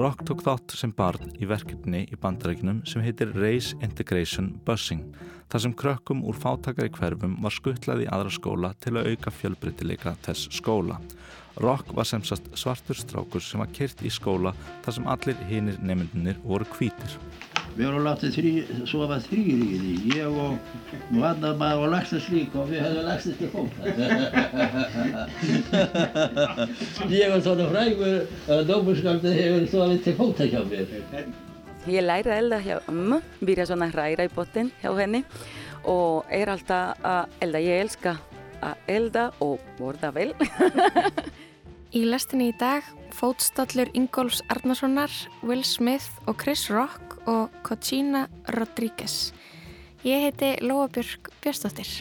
Rock tók þátt sem barn í verkefni í bandarækjunum sem heitir Race Integration Busing þar sem krökkum úr fátakari hverfum var skuttlaði í aðra skóla til að auka fjölbreytileika þess skóla. Rock var semsast svartur strákur sem var kyrt í skóla þar sem allir hinnir nefndunir voru hvítir. Við vorum látið þrý, sofa þrýri í því, ég og Vandamæð og Laxnes líka og við höfum Laxnes til fólk. ég var svona frægur að dómurskaldið hefur sofið til fólk hjá mér. Ég læri að elda hjá ömmu, byrja svona að hræra í botten hjá henni og er alltaf að elda. Ég elska að elda og borða vel. í lestinni í dag fótstallur Ingóls Arnarssonar, Will Smith og Chris Rock og Cochina Rodríguez. Ég heiti Lóabjörg Björnsdóttir.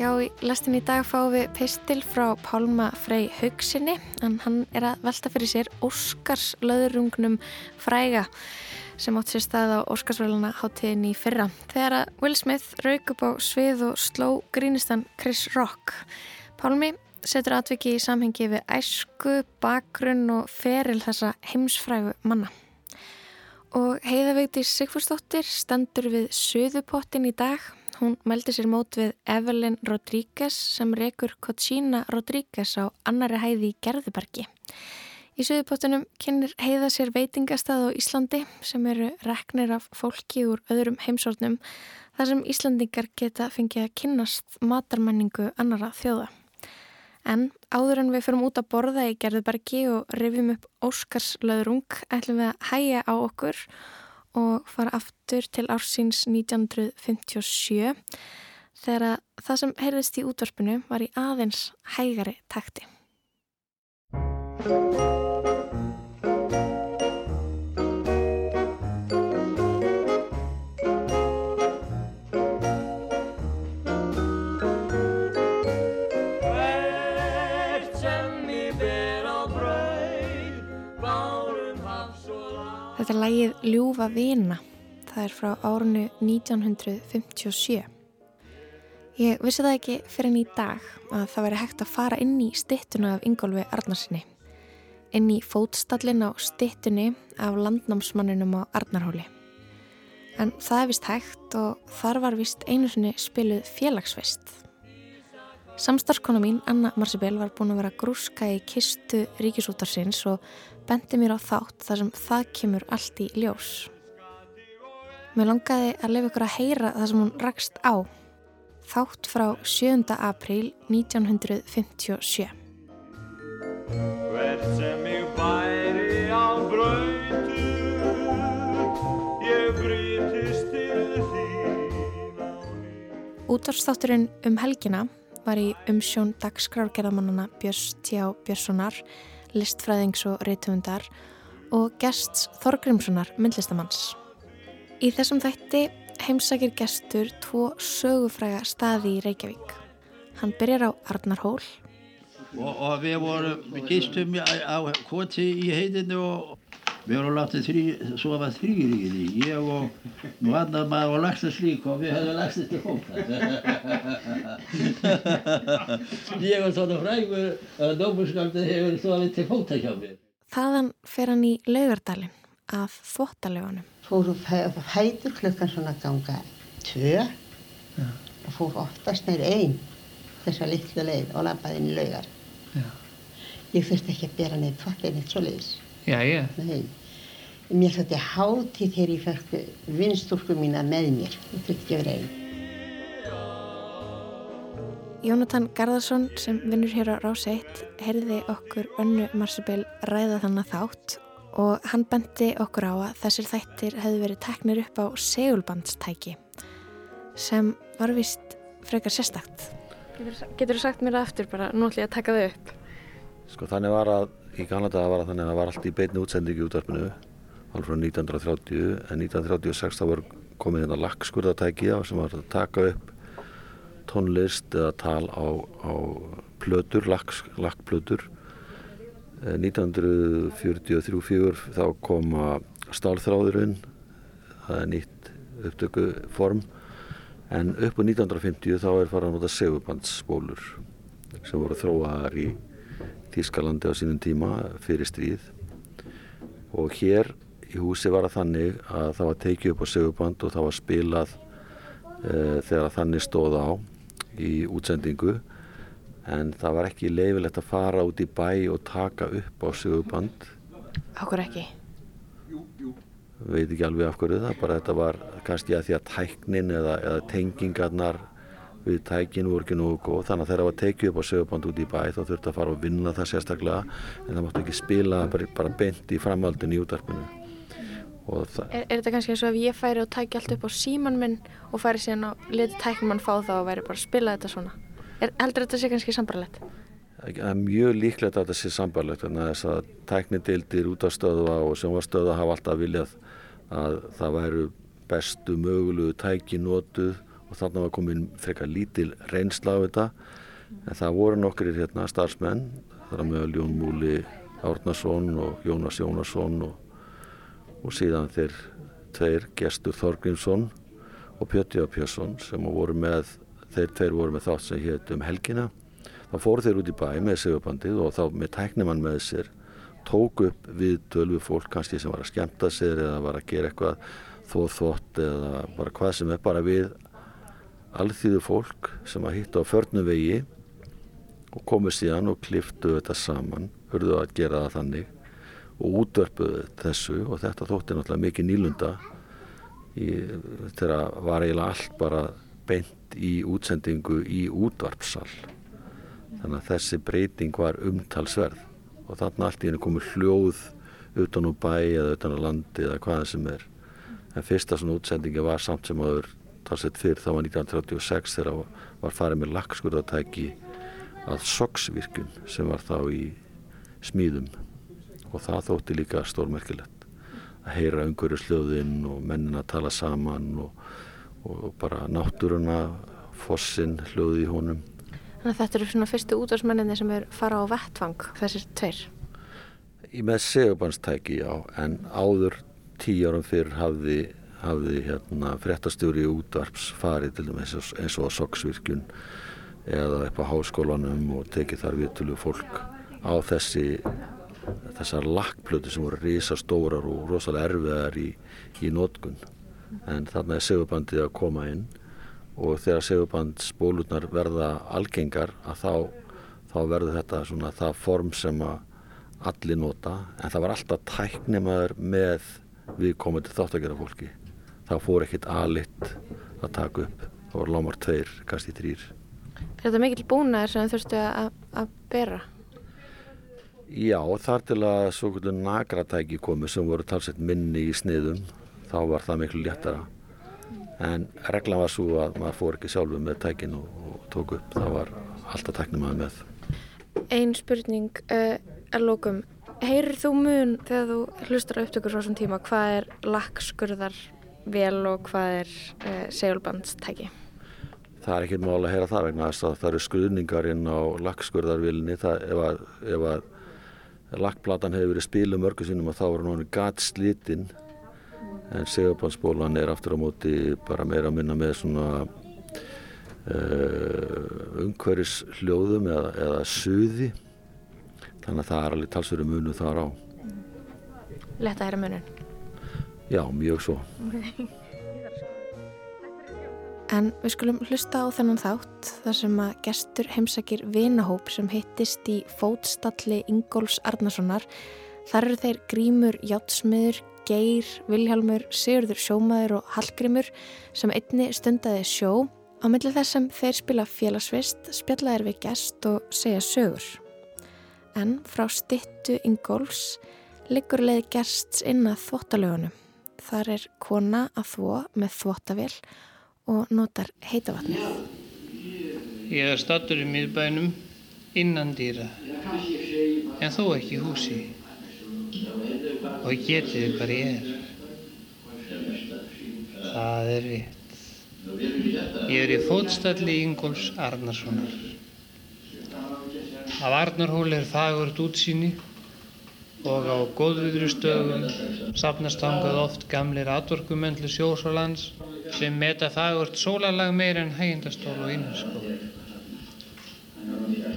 Já, í lastin í dag fáum við pistil frá Pálma Frey Haugsinni en hann er að velta fyrir sér Óskars löðurungnum fræga sem átt sér stað á Óskarsvæluna háttíðin í fyrra. Þegar að Will Smith rauk upp á svið og sló grínistan Chris Rock. Pálmi setur atviki í samhengi við æsku, bakgrunn og feril þessa heimsfrægu manna. Og heiðavegti Sigfúrsdóttir stendur við Suðupottin í dag. Hún meldi sér mót við Evelyn Rodríguez sem rekur Cochina Rodríguez á annari hæði í Gerðubergi. Í Suðupottunum kynir heiða sér veitingastað á Íslandi sem eru reknir af fólki úr öðrum heimsórnum þar sem Íslandingar geta fengið að kynnast matarmenningu annara þjóða. En áður en við fyrum út að borða í Gerðubergi og rifjum upp Óskarslöðrung ætlum við að hæja á okkur og fara aftur til ársins 1957 þegar það sem heyrðist í útvarpinu var í aðeins hægari takti. Þetta er lægið Ljúfa vina. Það er frá árunu 1957. Ég vissi það ekki fyrir enn í dag að það veri hægt að fara inn í stittuna af Ingólfi Arnarsinni. Inn í fótstallin á stittunni af landnámsmanninum á Arnarhóli. En það er vist hægt og þar var vist einu sinni spiluð félagsfest. Samstarskona mín, Anna Marsibel, var búin að vera grúska í kistu ríkisútarsins og bendi mér á þátt þar sem það kemur allt í ljós. Mér langaði að lefa ykkur að heyra það sem hún rakst á. Þátt frá 7. apríl 1957. Hvert sem ég bæri á bröytu ég breytist til þín á ný. Útvarstátturinn um helgina var í umsjón dagskrárgerðamannana Björns T.A. Björnssonar listfræðings og reytundar og gests Þorgrimssonar myndlistamanns. Í þessum þætti heimsækir gestur tvo sögufræga staði í Reykjavík. Hann byrjar á Arnarhól og, og við vorum, við gistum á koti í heitinu og við vorum látið þrý, sofa þrýri í því, ég og Vandamæð og Laxnes líka og við höfum Laxnes til fólk. ég var svona frægur að dómurskaldið hefur sofið til fólk hjá mér. Þaðan fer hann í laugardalinn að þvóttalöfunum. Fóru hættur klukkan svona ganga tvö og fór oftast neyri einn þessa litlu leið og lampaði inn í laugar. Ég þurfti ekki að bera neitt þvottir neitt svo leiðis. Já, já. Nei. Mér þótti hátíð þegar ég fekk vinstúrku mína með mér. Ég þurfti ekki að vera einn. Jónatan Garðarsson sem vinnur hér á Rás 1 heyrði okkur önnu Marsabel ræða þannig þátt og hann bendi okkur á að þessir þættir hefði verið teknir upp á segulbandstæki sem var vist frekar sérstakt. Getur þú sagt mér það eftir bara nú ætlum ég að taka þau upp? Sko þannig var að í Kanada var að þannig að það var allt í beitni útsendingi útvarpinu alveg frá 1930 en 1936 þá var komið hérna lagskurðatæki sem var að taka upp tónlist eða tal á, á plötur, lakkplötur 1943-44 þá koma stálþráðurinn það er nýtt upptökuform en upp á 1950 þá er farað að nota segubandsspólur sem voru þróaðar í Þískalandi á sínum tíma fyrir stríð. Og hér í húsi var það þannig að það var tekið upp á seguband og það var spilað e, þegar þannig stóð á í útsendingu. En það var ekki leifilegt að fara út í bæ og taka upp á seguband Akkur ekki? veit ekki alveg af hverju það bara þetta var kannski að því að tæknin eða, eða tengingarnar við tækinu voru ekki nógu góð þannig að þegar það var tekið upp á seguband út í bæ þá þurfti að fara og vinna það sérstaklega en það mátti ekki spila bara, bara beint í framhaldin í útarpinu Er, er þetta kannski eins og ef ég færi og tæki allt upp á síman minn og færi síðan að leti tæknumann fá það og væri bara að spila þetta svona? Er, heldur þetta sé kannski sambarlegt? Það er mjög líklegt að þetta sé sambarlegt þannig að þess að tæknideildir út á stöðuða og sjónvastöða hafa alltaf viljað að það væru bestu mögulegu tæki nótuð og þannig var komin frekar lítil reynsla á þetta. En það voru nokkur hérna starfsmenn þar meðal Jón Múli Árnason og Jónas Jónasson og og síðan þeir tveir gestur Þorgrímsson og Pjötti og Pjösson sem voru með þeir tveir voru með þátt sem hétt um helgina. Þá fóru þeir út í bæ með segubandið og þá með tæknimann með sér tók upp við tölvu fólk kannski sem var að skemta sér eða var að gera eitthvað þóð þótt eða bara hvað sem er bara við alþýðu fólk sem að hitta á förnu vegi og komu síðan og kliftu þetta saman, hörðu að gera það þannig og útvörpuðu þessu og þetta þótti náttúrulega mikið nýlunda þegar var eiginlega allt bara beint í útsendingu í útvarpsal þannig að þessi breyting var umtalsverð og þarna allt í henni komur hljóð utan úr bæ eða utan á landi eða hvaða sem er. En fyrsta svona útsendingi var samt sem aður talsett fyrr, það var 1936 þegar var farið með lagskurðatæki að soksvirkun sem var þá í smíðum. Og það þótti líka stórmerkilegt. Að heyra umhverju slöðinn og mennin að tala saman og, og bara náttúruna fossin hljóði í honum. Þannig að þetta eru svona fyrstu útvarsmenninni sem er fara á vettvang, þessir tveir. Í með segubannstæki já, en áður tíu árum fyrr hafði, hafði hérna, fréttastjóri útvarps farið til dæmis eins og soksvirkjun eða upp á háskólanum og tekið þar viðtölu fólk á þessi þessar lakkplötu sem voru risastórar og rosalega erfiðar í, í nótgun en þarna er segubandið að koma inn og þegar segubandsbólurnar verða algengar að þá, þá verður þetta svona það form sem að allir nota. En það var alltaf tæknimaður með viðkomandi þáttakera fólki það fór ekkit aðlitt að taka upp það voru lámar tveir, kannski þrýr Er þetta mikil búnaður sem þurftu að, bera? Já, þar til að svo kvöldu nagratæki komu sem voru talsett minni í sniðum, þá var það miklu léttara. En reglan var svo að maður fór ekki sjálfu með tækin og, og tók upp, það var alltaf tæknum að með. Einn spurning uh, er lókum. Heyrir þú mun þegar þú hlustar á upptökur frá þessum tíma, hvað er lagskurðar vel og hvað er uh, segulbandstæki? Það er ekkert mál að heyra það vegna þess að það eru skruðningar inn á lagskurðarvilni ef að, ef að lakkplatan hefur verið spiluð mörgu sinnum og þá er hann gæt slítinn en segjabansbólan er aftur á móti bara meira að minna með svona uh, umhverjus hljóðum eða, eða suði þannig að það er alveg talsveru munu þar á Letta að hera munun? Já, mjög svo En við skulum hlusta á þennan þátt þar sem að gestur heimsækir vinahóp sem hittist í fótstalli Ingóls Arnasonar. Þar eru þeir Grímur Játsmiður, Geir, Vilhjálmur, Sigurður Sjómaður og Hallgrímur sem einni stundaði sjó. Á millir þess sem þeir spila félagsvist spjallaðir við gest og segja sögur. En frá stittu Ingóls liggur leið gests inn að þvottalögunum. Þar er kona að þvó með þvottavél og notar heitavatnið. Ég er stattur í miðbænum innan dýra, en þó ekki húsi og getið hvað ég er. Það er rétt. Ég er í fótstalli Ingóls Arnarssonar. Af Arnarhól er fagurt útsýni og á góðviðrustöðum sapnast hangað oft gamlir atvorkumenn til sjós og lands sem meta fagurt sólalag meir en hægindastól og innskól.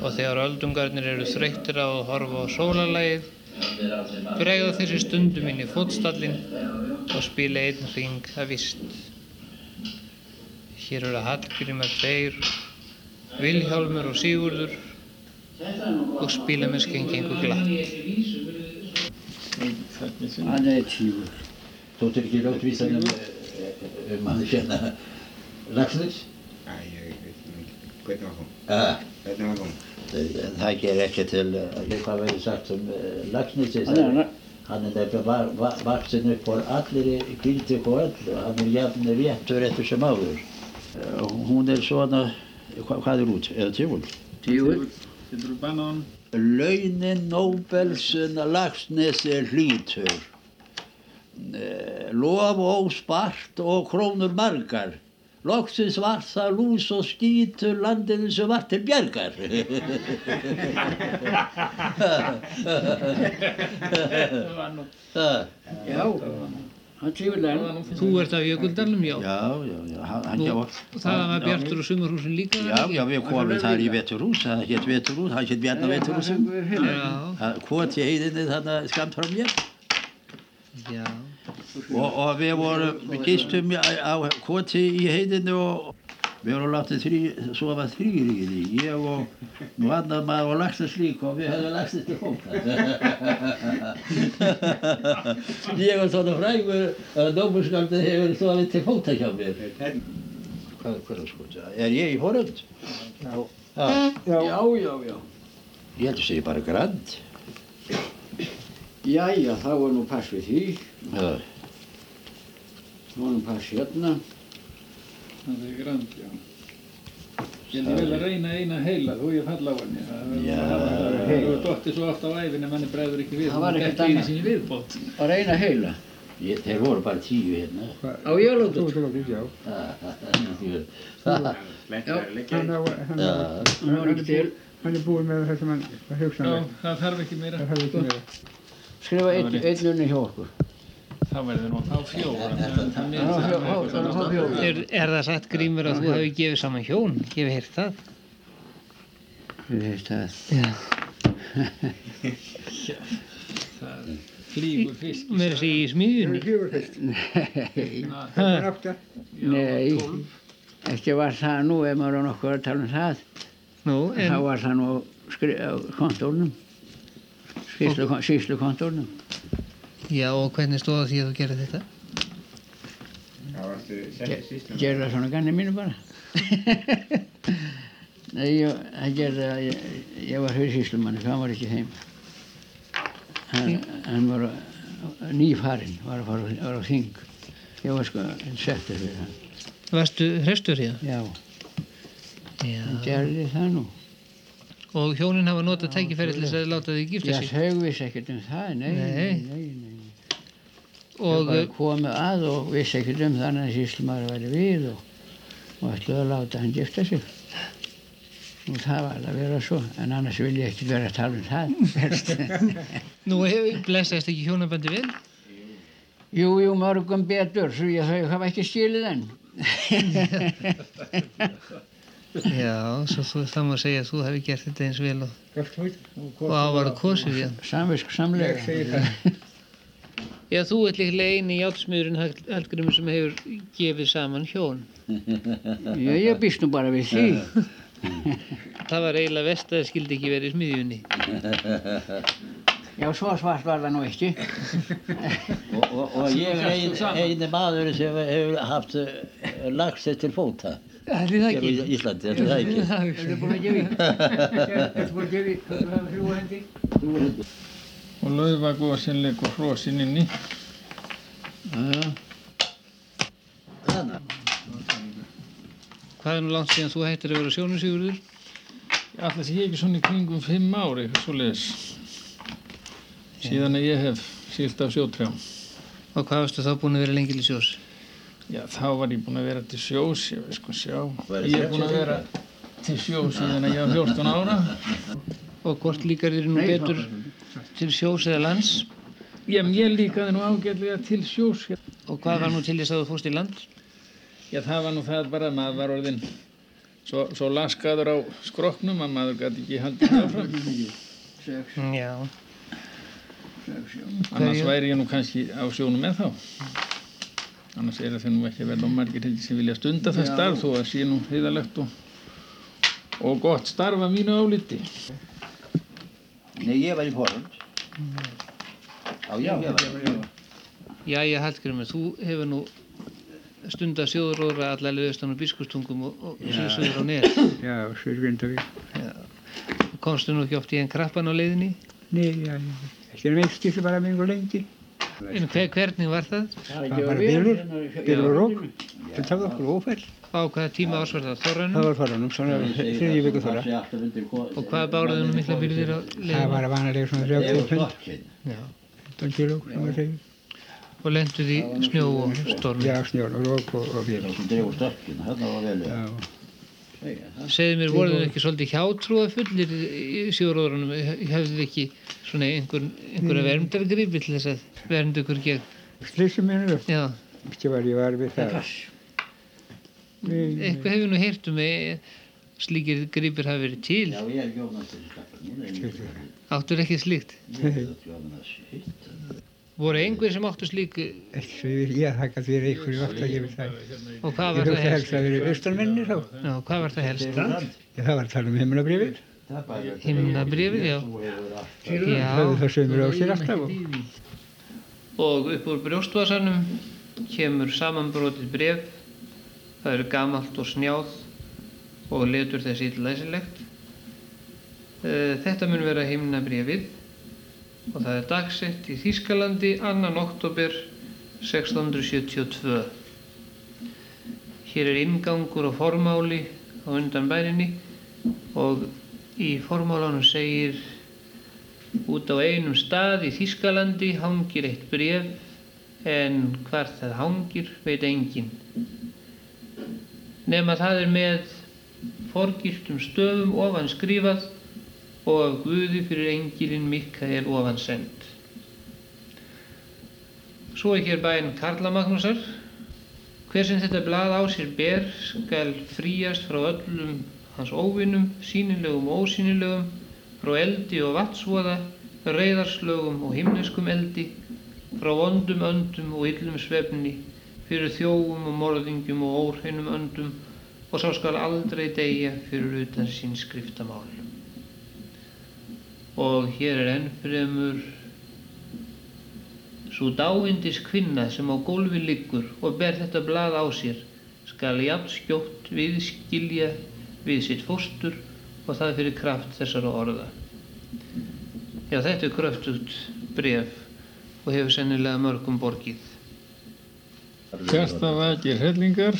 Og þegar öldungarnir eru þreyttir á að horfa á sólalagið, bregða þessi stundum inn í fótstallin og spila einn ring að vist. Hér eru Hallgrímar tveir, Vilhjálmur og Sigurður og spila með skengingu glatt. Hann er tífur. Þóttir ekki ráttvísan um, um hann hérna Lagsnes? Æ, ég veit nú ekki. Hvernig var hún? Ja. Hvernig var hún? Það ger ekki til, uh, hvað verður sagt um uh, Lagsnes? Hann er- Hann er nefnilega va- vaksin upp á allir gildi og öll og hann er jafn réttur eftir sem áður. Uh, Hún er svona, hva, hvað er út? Eða? Tígur. Getur þú bannað hann? Launin Nobelsen Lagsnes er hlítur. Eh, Lof óspart og krónur margar. Loksins var það lús og skítur landinu sem var til bjargar. Ha, Já. Hann tífurlega. Þú ert af Jökuldalum, já. já, já, já, hann, hann Og já. það var Bjartur og Sumarhúsin líka? Já, já, við komum þar í veturhús, það hétt veturhús, það hétt Bjarnar veturhúsum. Já, Hvort í heiðinni þarna skamt frá mér. já. Og, og við vorum, gistum á, koti í heiðinu og við vorum látið þrý, sofa þrýr í því. Ég og nú annar maður og lagstast líka og við höfum lagstast til fólk. ég var svona frægur að dómurskaldið hefur sofið til fóta hjá mér. Hvað, hvað er sko? Er ég í foröld? Já. Já, já, já, já. Ég held að segja bara grand. Jæja, þá var nú pass við því. Já. Þá var nú pass hérna. Það er grand, já. Ég vil að reyna eina heila, þú ég falla á henni. Já. Það er dottið svo oft á æfinni, manni bregður ekki við. Það var ekkert annað. Að reyna heila. Ég, þeir voru bara tíu hérna. Á jólóttu. Það, Já, Hann á, hann var ekki til. hann er búinn með það sem hann Já, hugsanlega. það þarf ekki meira. Það hefði ekki meira. Skrifa einn einn unni hjá okkur. Það verður nú þá. Það á- það okkur. Er, er það satt grímur að þú hefur gefið saman hjón? Ég hef heyrt það. Við veist það. Já. Flýgur fisk. Mér sé í smiðjunni. Fjögur fyrst. Nei, Það. Ekki var það nú, ef maður er nokkuð að tala um það. Nú, Þá var það nú á skri- á kontórnum. Síslu kontórnum. Já, og hvernig stóða því að þú gerir þetta? Það. Gerði það svona ganni mínu bara. Nei, ég, það gerði að ég, ég var hausíslumanni, hann var ekki heim. Hann, hann var nýfarinn, var, að fara, var á þing. Ég var sko settur fyrir hann. Varstu hrestur í það? Já, Já. hann gerði það nú. Og hjónin hafa notað tækifæri til þess að láta þig gifta Já, sig. þau vissi ekkert um það, nei, Nei. nei, nei. nei. Og komu að og vissi ekkert um þannig að síslumar væri við og, og ætluðu að láta hann gifta sig. Og það var að vera svo, en annars vil ég ekki vera að tala um það. helst. nú hefur blessaðist ekki hjónabandi vel? jú, jú, mörgum betur, svo ég þau hafa ekki skilið enn. Já, svo þú, það má segja að þú hefði gert þetta eins vel og, og ávarðu kosið við. Samvisk samlega. Já, þú ert líklega eini játsmiðurinn Hallgrimur sem hefur gefið saman hjón. Já, ég býst nú bara við því. Það var eiginlega vest að það skildi ekki verið í smiðjunni. Já, svo svart var það nú ekki. og, og, og ég er ein, eini maður sem hefur haft uh, lagst til fóta Það er það hér í ekki. Íslandi, er það ekki? Þetta er búin að gefa í. Þetta er búin að gefa í. Þú hefur þrjú hendi. Og laufagósin leikur hrósin inni. Hvað er nú langt síðan þú hættir að vera sjónusífurður? Alltaf sé ég ekki svona í kringum fimm ári, svo leiðis. Síðan að ég hef sílt af sjótrjám. Og hvað varstu þá búin að vera lengi í sjós? Já, þá var ég búinn að vera til sjós, ég veist sko sjá. Ég er búinn að vera til sjós síðan að ég var 14 ára. Og hvort líkar þér nú betur til sjós eða lands Já, mér líkaði nú ágætlega til sjós. og hvað var nú til þess að þú fórst í land? Já, það var nú það bara að maður var orðin svo, svo laskaður á skroknum að maður gæti ekki haldið áfram. Já. Annars væri ég nú kannski á sjónum með þá. Annars er það nú ekki vel og margir heldur sem vilja stunda það starf þó að sé nú heiðalegt og, og gott starf að mínu áliti. Nei, ég var í Póland. Já, já, ég var í Jæja, Hallgrimur, þú hefur nú stundað sjóðuróðra allar leðustan og biskustungum og, og síðsöður á neð. Já, Sörgrindavík. Komstu nú ekki oft í einn krappan á leiðinni? Nei, já, þetta er meitt skipti bara mjög lengi. En hver, hvernig var það? Það var bara bylur, bylur og rók. Það tafði okkur ófæll. Á hvaða tíma ásvar það? Þorranum? Það var þorranum, svona þriðju viku þorra. Og hvað báruðu nú mikla byrðir á leiðinni? Það var að vanalega svona 30 pund, Já. 15 kíló, maður segir. Og lenduð í snjó og stormi? Já, snjór og rók og, og bylur. Sem dregur stökkina, hérna var vel. Já. Segðu mér, voruð þið ekki svolítið hjátrúa fullir í sjóðuróðrunum? Hefðu þið ekki svona einhver, einhverja verndargripi til þess að vernda ykkur gegn? Slissum minnur, Já. ekki var ég var við það. Nei, Eitthvað hefur nú heyrt um að slíkir gripir hafi verið til. Já, ég er til skappa. Áttur ekki slíkt? Voru einhver sem áttu slík Ekki svo ég, ég þakka því að ykkur átt að gefa það. og hvað Ég var það helst að vera austanmenni þá. Já, hvað var það helst? Það var að tala um himnabrifið. Himnabrifið, já. Það sömur á sér alltaf. Og, Og upp úr brjóstvasanum kemur samanbrotið bref. Það eru gamalt og snjáð og letur þess illæsilegt. Eh, Þetta mun vera himnabrifið og það er dagsett í Þýskalandi 2. oktober 1672. Hér er ingangur og formáli á undan bærinni og í formálanum segir út á einum stað í Þýskalandi hangir eitt bref en hvar það hangir veit engin. Nefn að það er með forgiltum stöfum ofan skrifað og af Guði fyrir engilinn Mikael ofan send. Svo er hér bæinn Karla Magnúsar. Hver sem þetta blað á sér ber skal fríast frá öllum hans óvinnum, sínilegum og ósýnilegum, frá eldi og vatsvoða, reyðarslögum og himneskum eldi, frá vondum öndum og illum svefni, fyrir þjóum og morðingjum og órheinum öndum og sá skal aldrei deyja fyrir utan sín skriftamál. Og hér er enn fremur Sú dáindis kvinna sem á gólfi liggur og ber þetta blað á sér skal jafn skjótt viðskilja við sitt fóstur og það fyrir kraft þessara orða. Já, þetta er kröftugt bref og hefur sennilega mörgum borgið. Hjartavakir hellingar.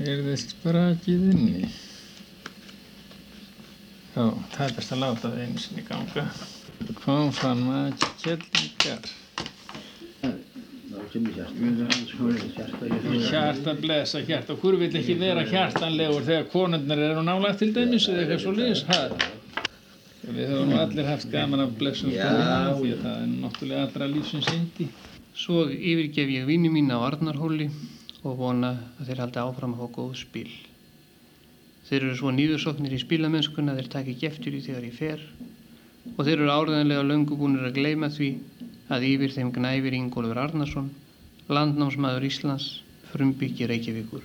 Heyrðist brakið inni. Já, best að láta það einu sinni ganga. Kom fann maður hellingar. Hjarta blessa hjarta. Hvor vil ekki vera hjartanlegur þegar konundnar eru nálægt til dæmis eða eitthvað svo liðs? Við höfum allir haft gaman af blessum konundnar því að það er náttúrulega allra lífsins indi. Svo yfirgef ég vini mín á Arnarhóli og vona að þeir haldi áfram að fá góð spil. Þeir eru svo nýðursoknir í spilamennskuna að þeir taki geftur í þegar ég fer og þeir eru áræðanlega löngu búinir að gleyma því að yfir þeim gnæfir Ingólfur Arnarsson, landnámsmaður Íslands, frumbyggja Reykjavíkur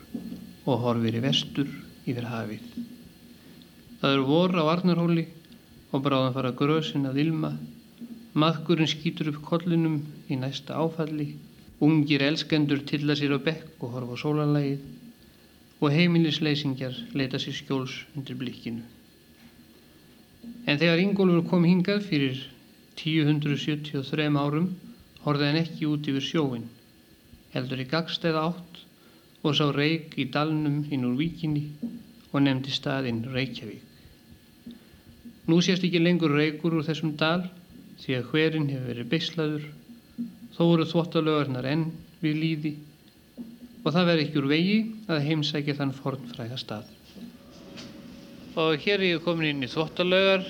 og horfir í vestur yfir hafið. Það eru vor á Arnarhóli og bráðan fara grösin að ilma Maðkurinn skýtur upp kollinum í næsta áfalli, ungir elskendur tilla sér á bekk og horfa á sólarlægið og heimilisleysingjar leita sér skjóls undir blikkinu. En þegar Ingólfur kom hingað fyrir 1073 árum horfði hann ekki út yfir sjóin, heldur í gagstæða átt og sá reik í dalnum inn úr víkinni og nefndi staðinn Reykjavík. Nú sést ekki lengur reikur úr þessum dal því að hverinn hefur verið beislaður, þó eru þvottalögarnar enn við líði og það verður ekki úr vegi að heimsækja þann fornfræga stað. Og hér er ég komin inn í þvottalögar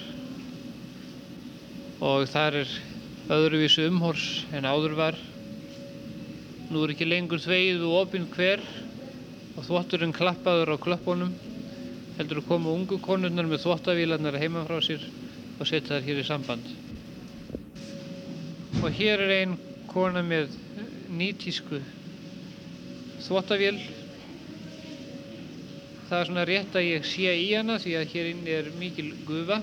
og þar er öðruvísu umhors en áður var. Nú er ekki lengur þveið og opinn hver og þvotturinn klappaður á klöppunum heldur að koma ungu konurnar með þvottavílarnar heima frá sér og setja þær hér í samband. Og hér er einn kona með nýtísku þvottavél. Það er svona rétt að ég sé í hana því að hér inni er mikil gufa.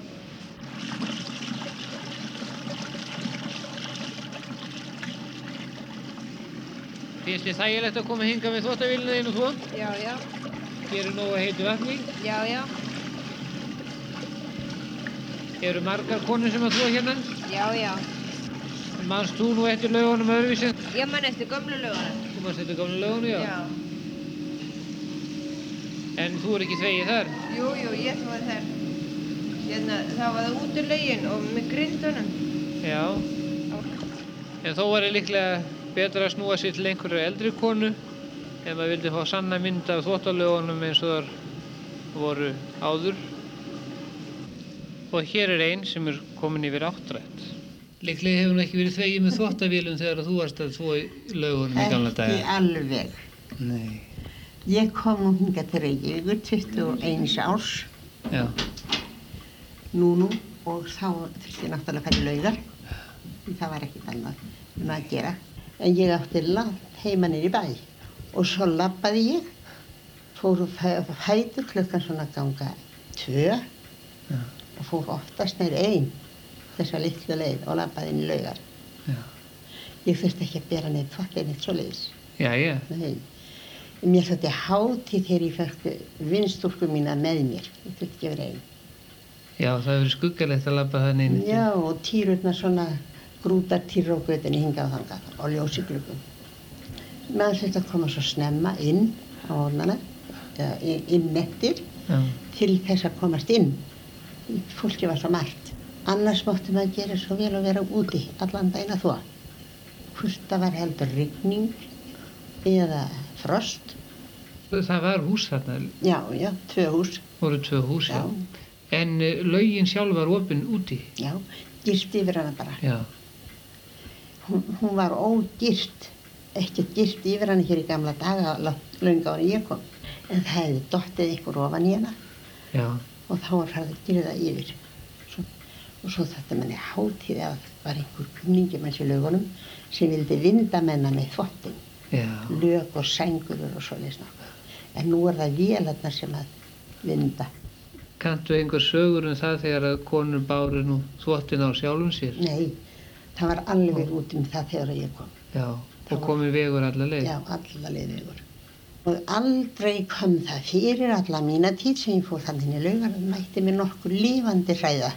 Finnst þið þægilegt að koma hinga með þvóttavélina þín og þvó? Já, já. Er nógu að heitu vatni. Já, já. Eru margar konur sem að þvó hérna? Já, já. Manst þú nú eftir lögunum öðruvísi? Ég man eftir gömlu lögunum. Þú manst eftir gömlu lögunum, já? Já. En þú er ekki þvegið þar? Jú, jú, ég þvóði þar. Hérna, það var það út úr lögin og með grindunum. Já. En þó var ég líklega betra að snúa sér til einhverju eldri konu ef maður vildi fá sanna mynd af þvóttalögunum eins og þar voru áður. Og hér er einn sem er komin yfir áttrætt. Líklega hefur hún ekki verið þvegið með þvóttavélum þegar þú varst að þvó í lögunum í gamla daga. Ekki alveg. Nei. Ég kom nú hinga til Reykjavíkur 21 árs. Já. Nú nú og þá þurfti ég náttúrulega að fara í laugar. Það var ekkert annað um að gera. En ég átti langt heima nýri bæ og svo lappaði ég, fór og fætur klukkan svona ganga tvö Já. og fór oftast neyri einn þessa litlu leið og lappaði inn í laugar. Já. Ég þurfti ekki að bera neitt fallið neitt svo leiðis. Já, já. Nei. Mér þótti hátíð þegar ég fekk vinstúrku mína með mér. Ég þurfti ekki að vera einn. Já, það hefur skuggalegt að labba þannig inn. Já, og týrurnar svona grútar týrur á götunni hingað og þangað og ljósi glugum. Maður þurfti að koma svo snemma inn á ornana, inn Já. til þess að komast inn. Fólki var svo margt. Annars mátti maður gera svo vel að vera úti allan að þvó. Hvort það var heldur rigning eða frost. Það var hús þarna, Já, já, tvö hús. voru tvö hús, já. Já. En uh, laugin sjálf var opinn úti. Já, girt yfir hana bara. Já. Hún, hún var ógirt, ekkert girt yfir hana hér í gamla daga, lönga ára ég kom. En það hefði dottið ykkur ofan í hana Já. og þá var það að gera það yfir. Og svo þetta manni hátíð að það var einhver kunningi manns í lögunum sem vildi vinda menna með þvottin, lög og sængur og svo leysna. En nú er það vélarnar sem að vinda. Kanntu einhver sögur um það þegar að konur báru nú þvottin á sjálfum sér? Nei, það var alveg út um það þegar ég kom. Já. Það Og komið vegur alla leið? Já, alla leiðilegur. Og aldrei kom það fyrir alla mína tíð sem ég fór þannig í laugar að mætti mér nokkur lífandi hræða.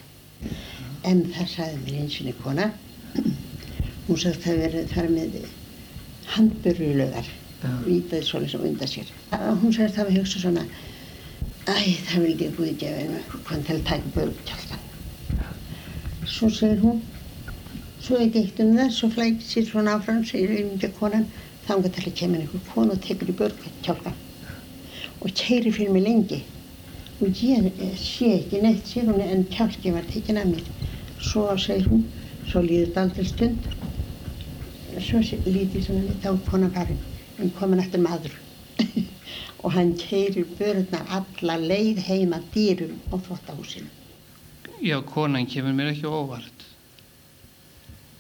En það sagði mér eins og einu kona, hún sagði að það verið þar með Já. vítaði svolítið sem undan sér. Hún sagði að það var hugsað svona, æ, það vildi ég Guði gefa hennu hvað til að taka börgutjáltan. Svo segir hún, svo er geitt um það, svo flækir sér svona áfram, segir auðvitað konan, þangað til að kemur einhver kona og tekur í börgutjáltan og keirir fyrir mig lengi. Og ég sé ekki neitt, segir hún, en kjálki var tekin af mér. Svo segir hún, svo líður það aldrei stund, svo sé- lít ég svona þá er konan farin, en komin eftir maður. og hann keirir börurnar alla leið heima dýrum á þvottahúsinu. Já, konan kemur mér ekki á óvart.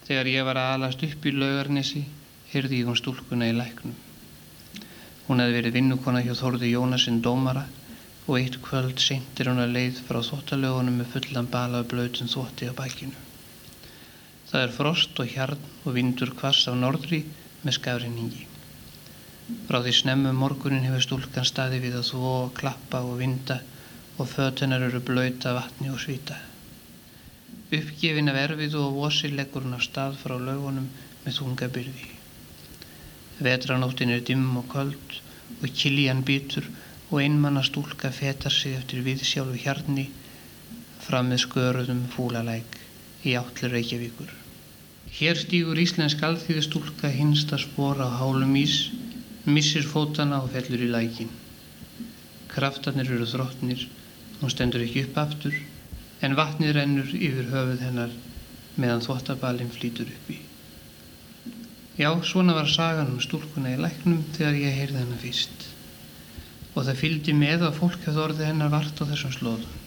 Þegar ég var að alast upp í laugarnesi, heyrði ég um stúlkuna í læknum. Hún hefði verið vinnukona hjá Þórði Jónasinn dómara og eitt kvöld seintir hún að leið frá þvottalögunum með fullan bala af blöytum þvotti á bækinu. Það er frost og hjarn og vindur kvass af norðri með skafrinningi. Frá því snemmu morgunin hefur stúlkan staði við að þvó, klappa og vinda og fötunar eru blöyta vatni og svita. Uppgefin af erfiðu og vosi leggur hún af stað frá laugunum með þunga byrði. Vetranóttin er dimm og köld og kiljan býtur og einmanna stúlka fetar sig eftir viðsjálfu hjarni fram með sköruðum fúlalæk í átlir Reykjavíkur. Hér stígur íslensk alþýðu stúlka hinsta spóra á hálum ís, missir fótana og fellur í lækin. Kraftarnir eru þróttnir, hún stendur ekki upp aftur, en vatnið rennur yfir höfuð hennar meðan þvóttabalinn flýtur uppi. Já, svona var sagan um stúlkuna í læknum þegar ég heyrði hennar fyrst. Og það fylgdi með að fólk hefði orðið hennar vart á þessum slóðum.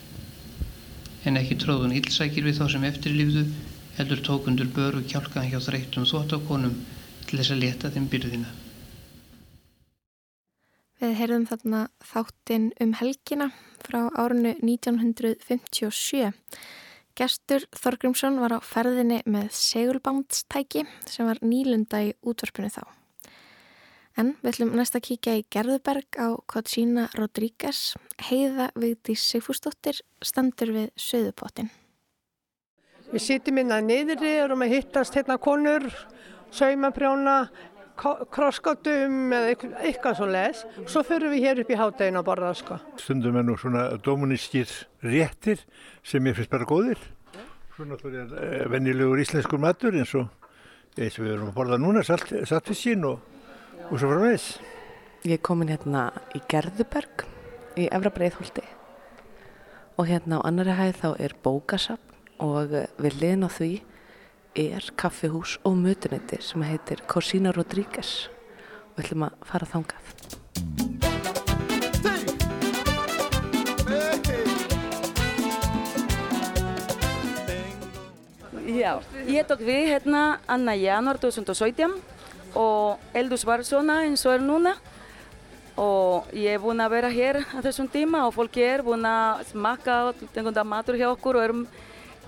En ekki tróðun illsækir við þá sem eftirlifðu, heldur tókundur bör og kjálkaðan hjá þreytum þvóttakonum til þess að leta þeim byrðina. Við heyrðum þarna þáttinn um helgina frá árinu 1957. Gestur Þorgrímsson var á ferðinni með segulbándstæki sem var nýlunda í útvarpinu þá. En við ætlum næst að kíkja í Gerðuberg á Kotsína Rodríguez. Heiða Vigdís Sigfúsdóttir standur við söðupottin. Við sittum inn að niðri, erum að hittast hérna konur, saumaprjóna, krosskottum eða eitthvað, svo les. Svo fyrir við hér upp í háttegin að borða sko. Stundum er nú svona domunískir réttir sem ég finnst bara góðir. Svona náttúrulega uh, vennilegur íslenskur matur eins og eins og við erum að borða núna, salt, saltfiskin og, og svo frá meðs. Ég er komin hérna í Gerðuberg í Efra Breitholti og hérna á annari hæð þá er bókasapn og við liðin á því er kaffihús og mötunetti sem heitir Cosina Rodríguez. Og við ætlum að fara þangað. Já, ég tók við hérna annar januar 2017 og eldus var svona eins og er núna og ég er búin að vera hér á þessum tíma og fólki er búin að smakka tengunda matur hjá okkur og erum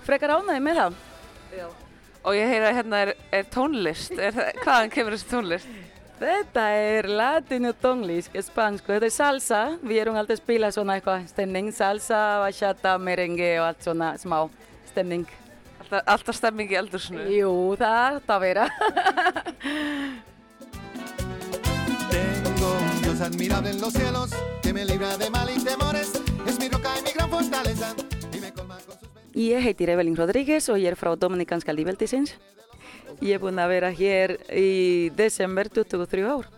frekar ánæði með það. Já. Og ég heyra að hérna er, er tónlist, er, hvaðan kemur þessi tónlist? Þetta er latinu tónlist, spansku, þetta er salsa, við erum alltaf að spila svona eitthvað stemning, salsa, bachata, merengue og allt svona smá stemning. Alltaf, alltaf stemning í eldursunu? Jú, það er það að vera. Tengo un Dios admirable en los cielos que me libra de mal y temores, es mi roca y mi gran fortaleza. Ég heitir Evelyn Rodríguez og ég er frá Dominikanska lífveldisins. Ég er búin að vera hér í desember 23 ár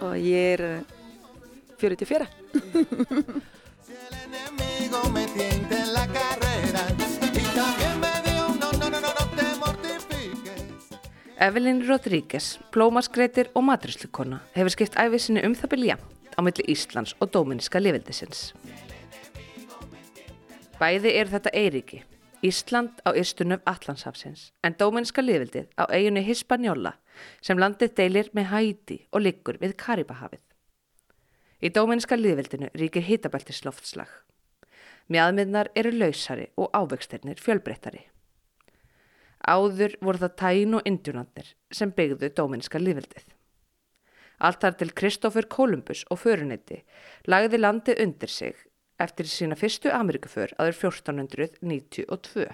og ég er 44. Evelyn Rodríguez, plómaskreitir og maturíslukonna hefur skipt æfisinni um það byrja á milli Íslands og Dóminíska lífveldisins. Bæði eru þetta Eiríki, Ísland á yrstunum Allandshafsins, en Dóminíska liðvildið á eiginu Hispaniola sem landið deilir með Hæti og liggur við Karibahafið. Í Dóminíska liðvildinu ríkir hitabæltis loftslag. Mjadmiðnar eru lausari og ávexternir fjölbreyttari. Áður voru það Tæn og Indjúnandir sem byggðu Dóminíska liðvildið. Allt þar til Kristófur Kolumbus og föruneyti lagði landið undir sig eftir sína fyrstu Amerikaför aður 1492.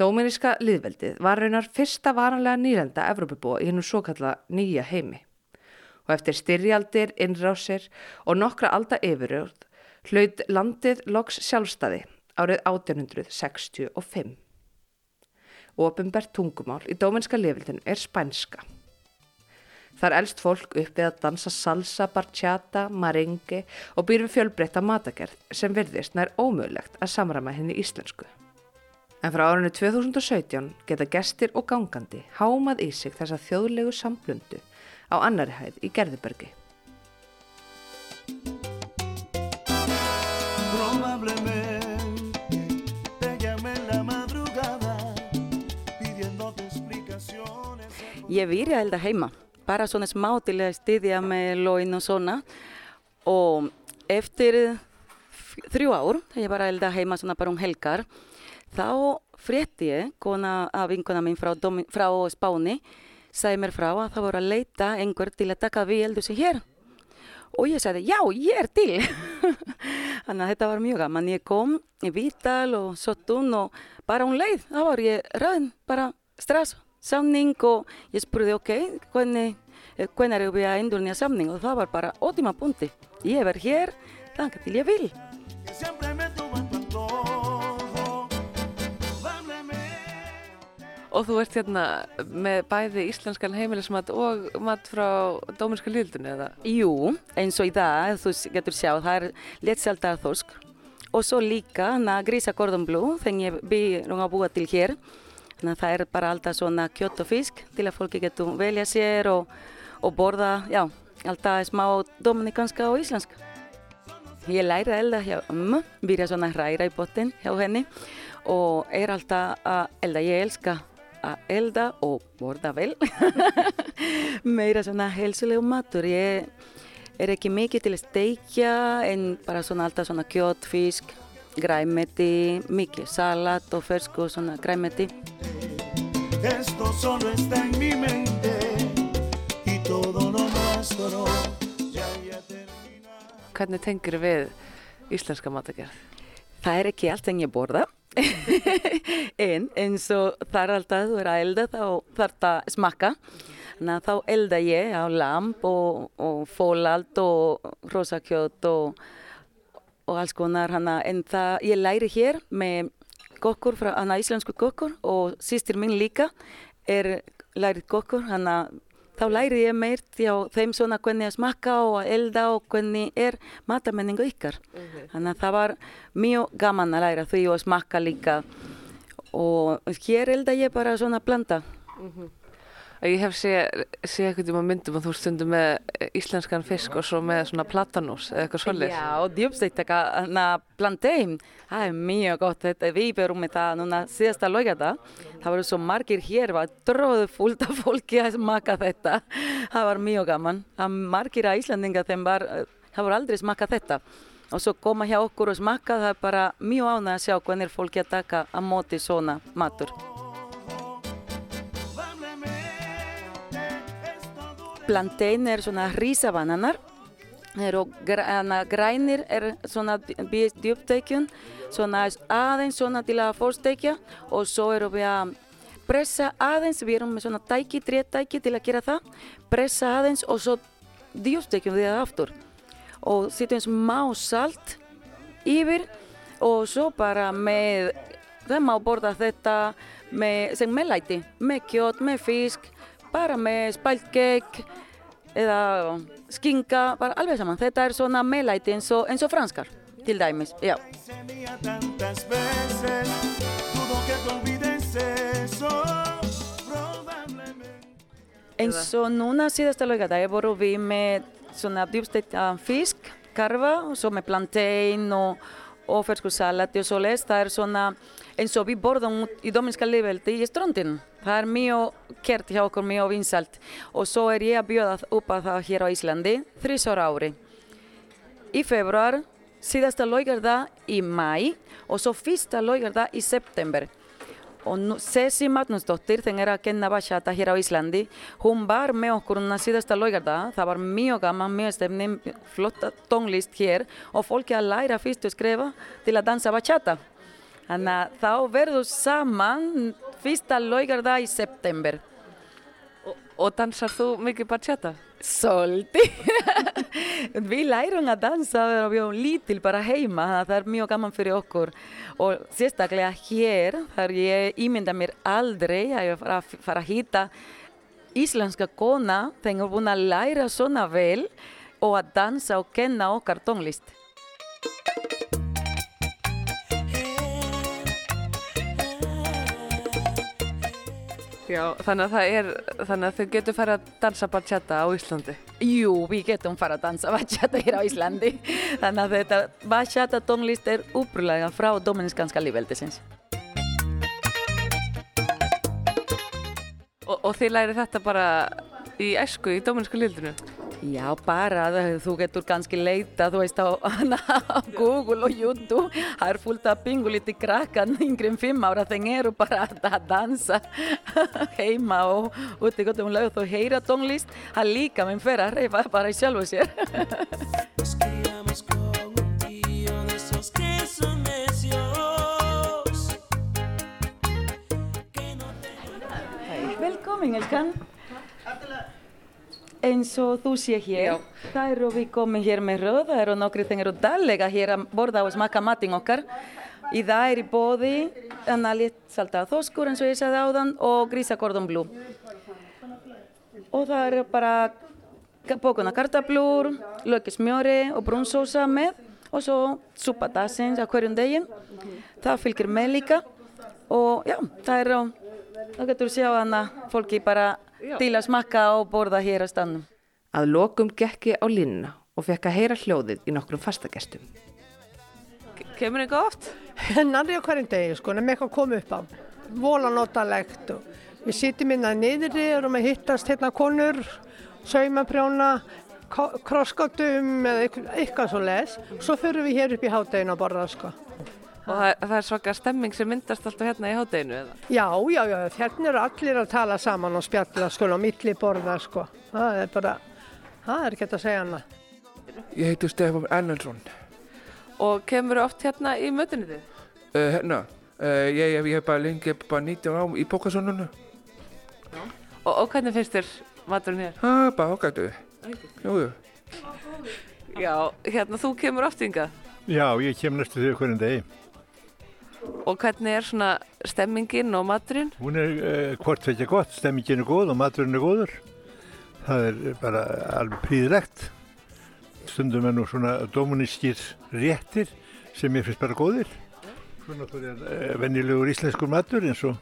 Dóminíska liðveldið var raunar fyrsta varanlega nýlenda Evrópubúa í hennum svo kalla nýja heimi og eftir styrjaldir, innrásir og nokkra alda yfirrjóð hlaut landið loks sjálfstæði árið 1865. Opimbert tungumál í dóminíska liðveldinu er spænska. Þar elst fólk upp við að dansa salsa, barchata, maringi og býr við fjölbreytta matagerð sem verðist nær ómögulegt að samrama henni íslensku. En frá árinu 2017 geta gestir og gangandi hámað í sig þessa þjóðlegu samblundu á annari hæð í Gerðubergi. Ég virði að elda heima. Bara svona smá til að styðja með loin og svona. Og eftir þrjú ár, ég bara elda heima svona bara um helgar þá frétti ég, kona að vinkona mín frá, frá Spáni sagði mér frá að það voru að leita einhver til að taka við eldu sig hér. Og ég sagði já, ég er til. Þannig að þetta var mjög gaman. Ég kom í Vítal og Sotun og bara um leið, þá var ég ræðin bara strax samning og ég spurði ok, hvernig, hvernig er við að endurnia samning og það var bara ótíma punkti. Ég verð hér, þannig til ég vil. Og þú ert hérna með bæði íslenskan heimilismat og mat frá dóminska líldunni eða? Jú, eins og í dag, þú getur sjá, það er léttseltar þorsk og svo líka grísa cordon bleu, þegar ég byrjum að búa til hér Þannig að það er bara alltaf svona kjött og fisk til að fólki getur velja sér og, og borða, já, alltaf smá dominikanska og íslenska. Ég læri að elda hjá ömmu, byrja svona hræra í botin hjá henni og er alltaf að elda. Ég elska að elda og borða vel. Meira svona helsulegu matur. Ég er ekki mikið til að steikja en bara svona alltaf svona kjött, fisk, græmeti, mikið salat og fersku og svona græmeti. Esto solo está en mi mente y todo lo nuestro ya ya termina. Hvernig tengir við íslenska matagerð? Það er ekki allt sem ég borða en eins og það er alltaf þú er að elda þá þarf það að smakka þannig að þá elda ég á lamp og, og fólald og rosakjöt og, og alls konar hana en það ég læri hér með kokkur, hana íslensku kokkur og sýstir mín líka er lærið kokkur, hana þá læri ég meir hjá þeim svona hvernig að smakka og að elda og hvernig er matamenningu ykkar. Mm -hmm. Þannig að það var mjög gaman að læra því og smakka líka og hér elda ég bara svona blanda. Mm -hmm. Ég hef séð sé eitthvað um að myndum að þú stundum með íslenskan fisk og svo með svona platanús eða eitthvað svolítið. Já, og djúbstekka plantein, það er mjög gott. Þetta, við berum það núna síðasta lögata. Það voru svo margir hér, var tróðu fullt af fólki að smaka þetta. Það var mjög gaman. Það margir að Íslandinga þeim var, það voru aldrei smakað þetta. Og svo koma hjá okkur og smaka, það er bara mjög ánæg að sjá hvernig fólki að taka að móti svona matur. Plantein er svona rísabananar og grænir er svona djúpteikjun svona aðeins svona til að fórstekja og svo erum við að pressa aðeins, við erum með svona tæki, trétæki til að gera það pressa aðeins og svo djúptekjum við það aftur. Og setjum smá salt yfir og svo bara með það má borða þetta með, sem meðlæti með kjót, með fisk bara með spæltkegg eða skinga, bara alveg saman. Þetta er svona meðlæti eins og, eins og franskar, til dæmis, já. Eins og núna síðasta laugadag voru við með svona djúbstekta fisk, karfa og svo með plantein og, og fersku salati og svo les. Það er svona eins og við borðum í dominska liveldi í strandinu. Það er mjög kert hjá okkur, mjög vinsalt og svo er ég að bjóða upp að það hér á Íslandi þrísar ári. Í februar, síðasta laugardag í mæ og svo fyrsta laugardag í september. Og Sessi Magnúsdóttir, þegar er að kenna bachata hér á Íslandi, hún var með okkur núna síðasta laugardag, það var mjög gaman, mjög stefni, flotta tónlist hér og fólki að læra fyrst að skrifa til að dansa bachata. Þannig að þá verður saman fyrsta laugardag í september. Og, dansar þú mikið bachata? Svolítið. við lærum að dansa þegar við erum lítil bara heima, það er mjög gaman fyrir okkur. Og sérstaklega hér, þar ég ímynda mér aldrei að ég fara að hýta íslenska kona þegar hún er búin að læra svona vel og að dansa og kenna okkar tónlist. Já, þannig að það er, þannig að þau getur fara að dansa bachata á Íslandi? Jú, við getum fara að dansa bachata hér á Íslandi. Þannig að þetta bachata tónlist er upprúlega frá Dominiskanska lífveldisins. Og, og þið læri þetta bara í æsku í Dominisku lífveldinu? Já, bara þú getur kannski leita, þú veist, á, á Google og YouTube. Það er fullt af pingulíti krakkan yngri um fimm ára, þeir eru bara að dansa heima og út í gotum lög. Þú heyra tónlist, það líka minn fer að reyfa bara í sjálfu sér. Velkomin, Elskan eins og þú sé hér. Já. Það eru við komið hér með röð, það eru nokkri þeir eru dallega hér að borða og smaka matinn okkar. Í það er í bóði annarlétt saltað þoskur eins og ég sagði áðan og grísakordon blú. Og það eru bara bókuna kartablur, lökismjöri og brúnsósa með og svo supadassins á hverjum degin. Það fylgir með líka og já, það eru þá getur sjá hana fólki bara til að smakka og borða hér á stannum. Að lokum gekki á línuna og fekk að heyra hljóðið í nokkrum fastagestum. Kemur oft? Hennar er á hverjum degi sko, nefnir eitthvað komið upp á. Vola notalegt og við sitjum inn að niðri og erum að hittast hérna konur, saumaprjóna, krosskáttum eða eitthvað svo les. Svo fyrir við hér upp í hátteginu að borða sko. Og það, það er svaka stemming sem myndast alltaf hérna í hátteginu eða? Já, já, já, hérna eru allir að tala saman og spjalla sko og milli borða sko. Það er bara, það er ekki að segja hana. Ég heiti Stefán Ennelsson. Og kemur oft hérna í mötunni þið? Uh, hérna, uh, ég, ég hef bara lengi bara 19 á í Pókasónunu. Og, og hvernig finnst þér maturinn hér? Það er bara ágættuð. Jú, jú. Já, hérna þú kemur oft yngað? Já, ég kem næstu því hvernig degi. Og hvernig er svona stemmingin og maturinn? Hún er uh, hvort veitja gott, stemmingin er góð og maturinn er góður. Það er bara alveg príðilegt. Stundum er nú svona dominískir réttir sem ég finnst bara góðir. Svona þú er uh, vennilegur íslenskur matur eins og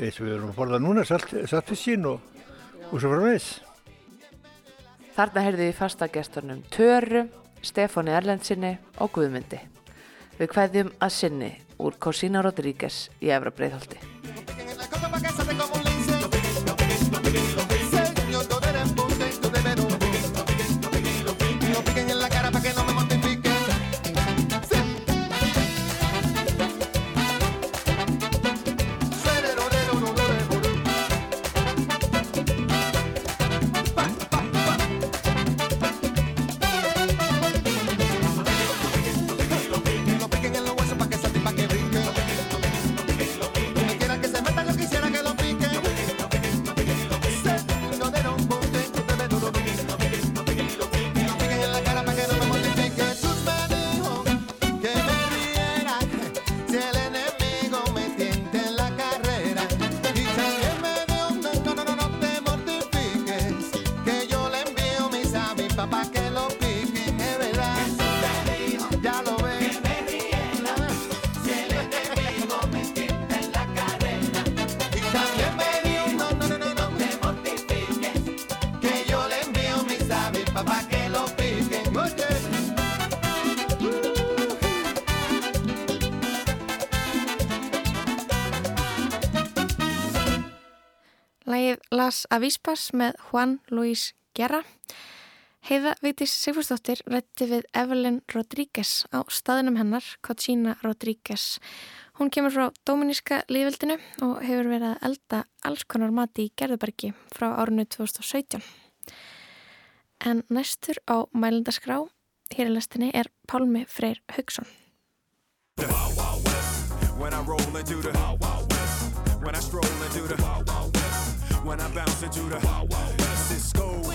eins og við erum að borða núna, saltfiskin og, og svo frá meðs. Þarna heyrði við fastagestunum Töru, Stefáni Erlendsinni og Guðmundi. Við hvaðjum að sinni úr Cosina Rodríguez í Efra que lo verdad. Ya lo. Que me se le me en la cadena. Que yo le envío que lo Las Avispas með Juan Luis Guerra Heiða Vítis Sigfúrsdóttir rætti við Evelyn Rodríguez á staðinum hennar, Cochina Rodríguez. Hún kemur frá Dominíska lífveldinu og hefur verið að elda alls konar mati í Gerðubergi frá árinu 2017. En næstur á mælendaskrá hér í lestinni er Pálmi Freyr Haugsson. When I stroll into the When I bounce into the Cisco, Cisco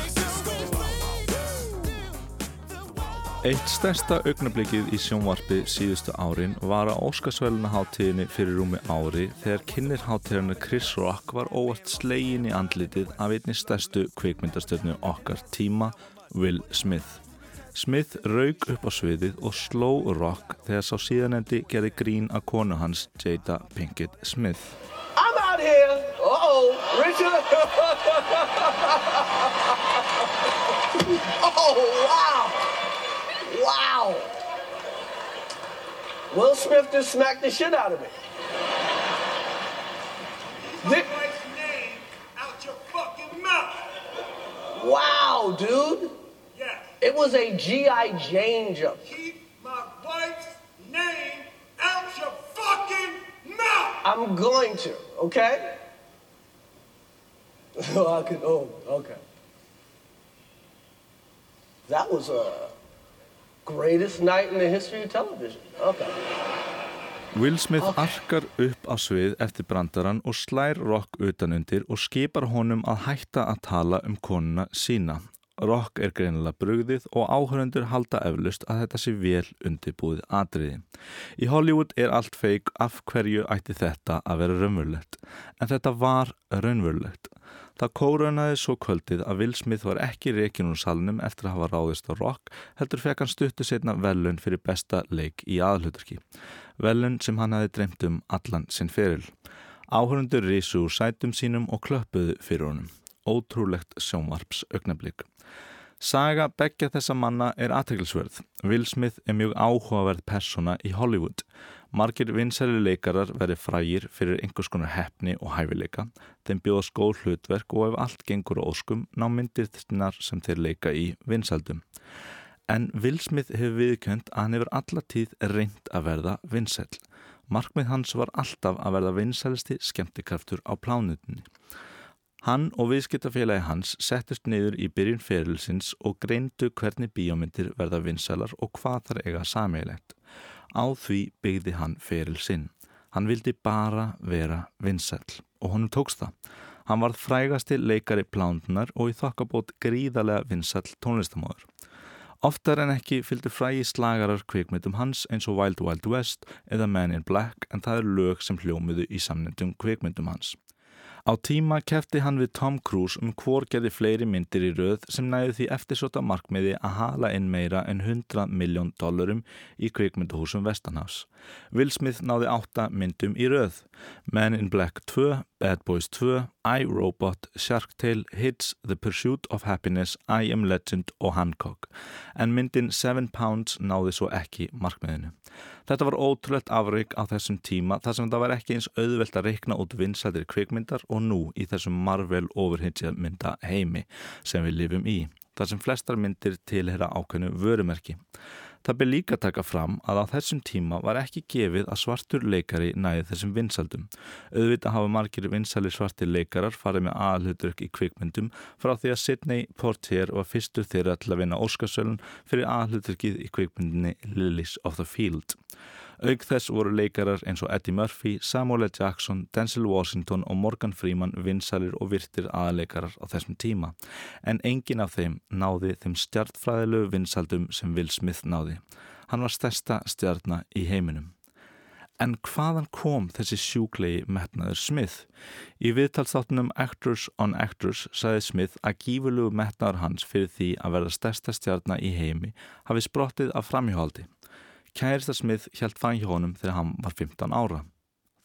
Eitt stærsta augnablikið í sjónvarpi síðustu árin var að Óskarsvæluna háttíðinni fyrir rúmi ári þegar kynir háttíðarnar Chris Rock var óvart slegin í andlitið af einni stærstu kveikmyndastöfnu okkar tíma, Will Smith. Smith raug upp á sviðið og sló Rock þegar sá síðanendi gerði grín að konu hans Jada Pinkett Smith. I'm out here. Uh-oh, Richard. oh, wow. Wow. Will Smith just smacked the shit out of me. Did... Wow, dude. Yes. It was a G.I. Jane jump. Keep my wife's name out your fucking mouth. I'm going to, okay? oh, I could, oh, okay. That was a greatest night in the history of television. Okay. Will Smith arkar upp á svið eftir brandaran og slær Rock utanundir og skipar honum að hætta að tala um konuna sína. Rock er greinilega brugðið og áhörundur halda eflust að þetta sé vel undirbúið atriði. Í Hollywood er allt feik af hverju ætti þetta að vera raunverulegt, en þetta var raunverulegt. Það kórunaði svo kvöldið að Will Smith var ekki reikin úr salnum eftir að hafa ráðist á Rock, heldur fekk hann stuttu setna velun fyrir besta leik í aðhlutarki. Velun sem hann hafi dreymt um allan sinn feril. Áhörundur risu úr sætum sínum og klöppuðu fyrir honum. Ótrúlegt sjónvarps augnablík. Saga begja þessa manna er aðteglisverð. Will Smith er mjög áhugaverð persona í Hollywood. Margir vinsæli leikarar verið frægir fyrir einhvers konar hefni og hæfileika. Þeim bjóða skóð hlutverk og ef allt gengur á óskum ná myndir þinnar sem þeir leika í vinsældum. En Will Smith hefur viðkjönd að hann hefur alla tíð reynd að verða vinsæl. Markmið hans var alltaf að verða vinsælisti skemmtikraftur á plánutinni. Hann og viðskiptafélagi hans settust niður í byrjun ferilsins og greindu hvernig bíómyndir verða vinsælar og hvað þar eiga sameigilegt. Á því byggði hann feril sinn. Hann vildi bara vera vinsæl og honum tókst það. Hann varð frægasti leikari plándunar og í þokkabót gríðarlega vinsæl tónlistamóður. Oftar en ekki fylgdu frægi slagarar kvikmyndum hans eins og Wild Wild West eða Man in Black en það er lög sem hljómiðu í samnendum kvikmyndum hans. Á tíma kefti hann við Tom Cruise um hvor gerði fleiri myndir í röð sem næði því eftirsóta markmiði að hala inn meira en 100 miljón dólarum í kvikmynduhúsum Vestanhás. Will Smith náði 8 myndum í röð. Men in Black 2, Bad Boys 2, I, Robot, Shark Tale, Hits, The Pursuit of Happiness, I Am Legend og Hancock. En myndin 7 Pounds náði svo ekki markmiðinu. Þetta var ótrúlegt afrygg á þessum tíma þar sem það var ekki eins auðvelt að reikna út vinsættir kvikmyndar og nú í þessum Marvel overhitjamynda heimi sem við lifum í. Þar sem flestar myndir tilhera ákveðnu vörumerki. Það byrð líka taka fram að á þessum tíma var ekki gefið að svartur leikari næði þessum vinsaldum. Auðvitað hafa margir vinsali svartir leikarar farið með aðhluturk í kvikmyndum frá því að Sidney Portier var fyrstur þeirra til að vinna Óskarsölun fyrir aðhluturkið í kvikmyndinni Lilies of the Field. Aug þess voru leikarar eins og Eddie Murphy, Samuel L. Jackson, Denzel Washington og Morgan Freeman vinsalir og virtir aðleikarar á þessum tíma. En engin af þeim náði þeim stjartfræðilegu vinsaldum sem Will Smith náði. Hann var stærsta stjartna í heiminum. En hvaðan kom þessi sjúklegi metnaður Smith? Í viðtalsáttunum Actors on Actors sagði Smith að gífurlegu metnaður hans fyrir því að verða stærsta stjartna í heimi hafi sprottið af framhjóhaldi. Kærista Smith hjælt fang hjá honum þegar hann var 15 ára.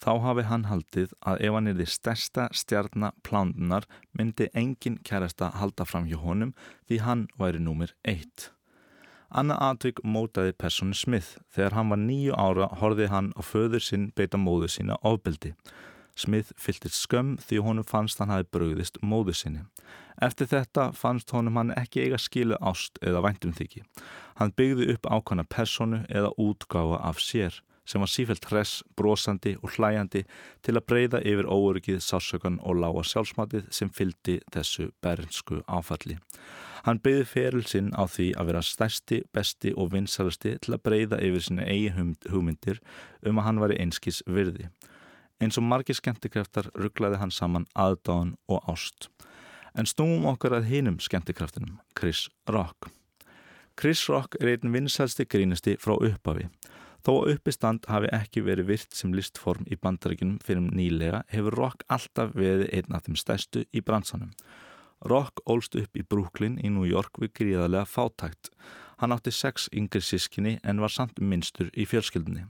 Þá hafi hann haldið að ef hann er því stærsta stjarnaplándunar myndi engin kærasta halda fram hjá honum því hann væri númir 1. Anna Atvik mótaði personu Smith. Þegar hann var nýju ára horfið hann á föður sinn beita móðu sína ofbeldi. Smith fylgtist skömm því honum fannst hann hafi bröðist móðu sinni. Eftir þetta fannst honum hann ekki eiga skilu ást eða væntum þykki. Hann byggði upp ákvæmna personu eða útgáfa af sér sem var sífælt hress, brosandi og hlæjandi til að breyða yfir óöryggið, sásökan og lága sjálfsmatið sem fyldi þessu bernsku áfalli. Hann byggði feril sinn á því að vera stærsti, besti og vinsalasti til að breyða yfir sinni eigi hugmyndir um að hann var einskis virði. Eins og margir skemmtikraftar rugglaði hann saman aðdáðan og ást. En snúum okkar að hinum skemmtikraftinum, Chris Rock. Chris Rock er einn vinsælsti grínisti frá upphafi. Þó uppistand hafi ekki verið virt sem listform í bandarækjunum fyrir nýlega hefur Rock alltaf verið einn af þeim stærstu í bransanum. Rock ólst upp í Brooklyn í New York við gríðarlega fátækt. Hann átti sex yngri sískinni en var samt minnstur í fjölskyldunni.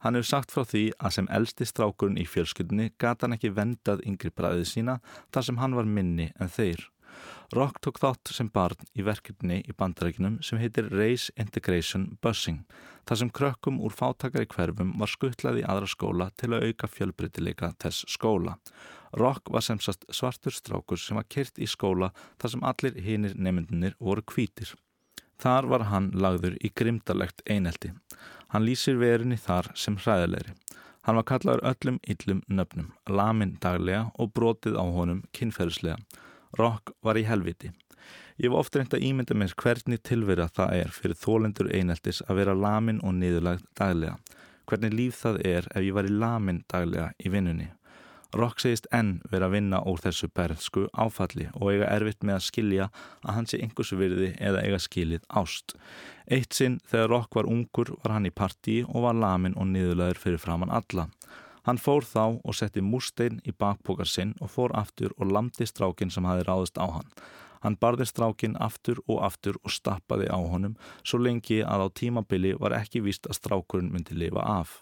Hann hefur sagt frá því að sem eldsti strákurinn í fjölskyldunni gata hann ekki vendað yngri bræðið sína þar sem hann var minni en þeir. Rock tók þátt sem barn í verkefni í bandarækinum sem heitir Race Integration Busing þar sem krökkum úr fátakari hverfum var skuttlað í aðra skóla til að auka fjölbreytileika þess skóla. Rock var semsast svartur strákur sem var kyrt í skóla þar sem allir hinnir nemyndunir voru kvítir. Þar var hann lagður í grimdarlegt einelti. Hann lýsir verinni þar sem hræðilegri. Hann var kallaður öllum yllum nöfnum, lamin daglega og brotið á honum kynferðislega. Rock var í helviti. Ég hef ofta reynd að ímynda mér hvernig tilvera það er fyrir þólendur eineltis að vera lamin og niðurlagt daglega. Hvernig líf það er ef ég var í lamin daglega í vinnunni. Rock segist enn vera að vinna úr þessu berðsku áfalli og eiga erfitt með að skilja að hann sé einhversu virði eða eiga skilið ást. Eitt sinn þegar Rock var ungur var hann í partí og var lamin og niðurlaður fyrir framann alla. Hann fór þá og setti múrstein í bakpókar sinn og fór aftur og lamdi strákin sem hafi ráðist á hann. Hann barði strákin aftur og aftur og stappaði á honum svo lengi að á tímabili var ekki víst að strákurinn myndi lifa af.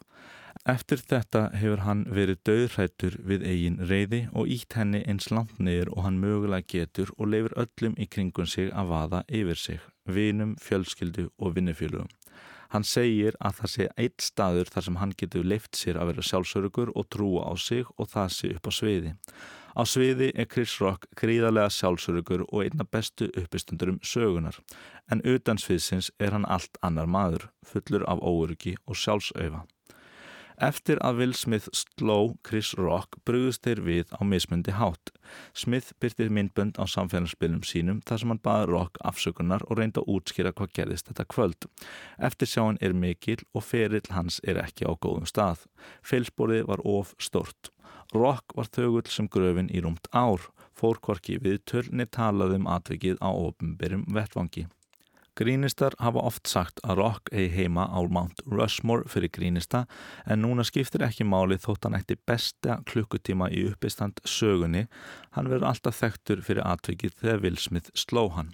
Eftir þetta hefur hann verið döðrættur við eigin reyði og ítt henni eins langt niður og hann mögulega getur og leifir öllum í kringun sig að vaða yfir sig, vinum, fjölskyldu og vinnufjölugum. Hann segir að það sé eitt staður þar sem hann getur leift sér að vera sjálfsörugur og trúa á sig og það sé upp á sviði. Á sviði er Chris Rock gríðarlega sjálfsörugur og einna bestu uppistundurum sögunar, en utan sviðsins er hann allt annar maður, fullur af óöryggi og sjálfsauða. Eftir að Will Smith sló Chris Rock brugðust þeir við á mismundi hátt. Smith byrtið myndbönd á samfélagsbyrjum sínum þar sem hann baði Rock afsökunar og reyndi að útskýra hvað gerðist þetta kvöld. Eftir sjáinn er mikil og ferill hans er ekki á góðum stað. Feilsporið var of stort. Rock var þögull sem gröfin í rúmt ár, fórkvarki við törni talaðum atvikið á ofinbyrjum vettvangi. Grínistar hafa oft sagt að Rock eigi heima á Mount Rushmore fyrir grínista en núna skiptir ekki máli þótt hann eitti besta klukkutíma í uppistand sögunni, hann verður alltaf þekktur fyrir atvikið þegar Will Smith sló hann.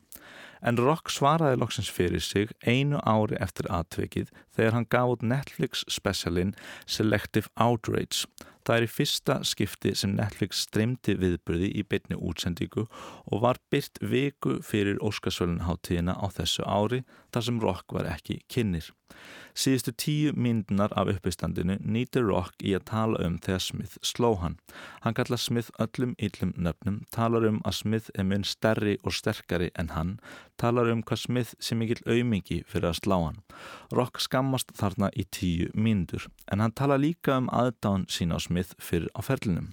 En Rock svaraði loksins fyrir sig einu ári eftir atvikið þegar hann gaf út Netflix specialin Selective Outrage. Það er í fyrsta skipti sem Netflix streymdi viðbyrði í beinni útsendíku og var byrt viku fyrir Óskarsvölunháttíðina á þessu ári þar sem Rock var ekki kynir. Síðustu tíu myndunar af uppistandinu nýtir Rock í að tala um þegar Smith sló hann. Hann kallar Smith öllum yllum nöfnum, talar um að Smith er mun stærri og sterkari en hann, talar um hvað Smith sé mikill auðmingi fyrir að slá hann. Rock skammast þarna í tíu myndur, en hann tala líka um aðdán sína á Smith fyrir á ferlinum.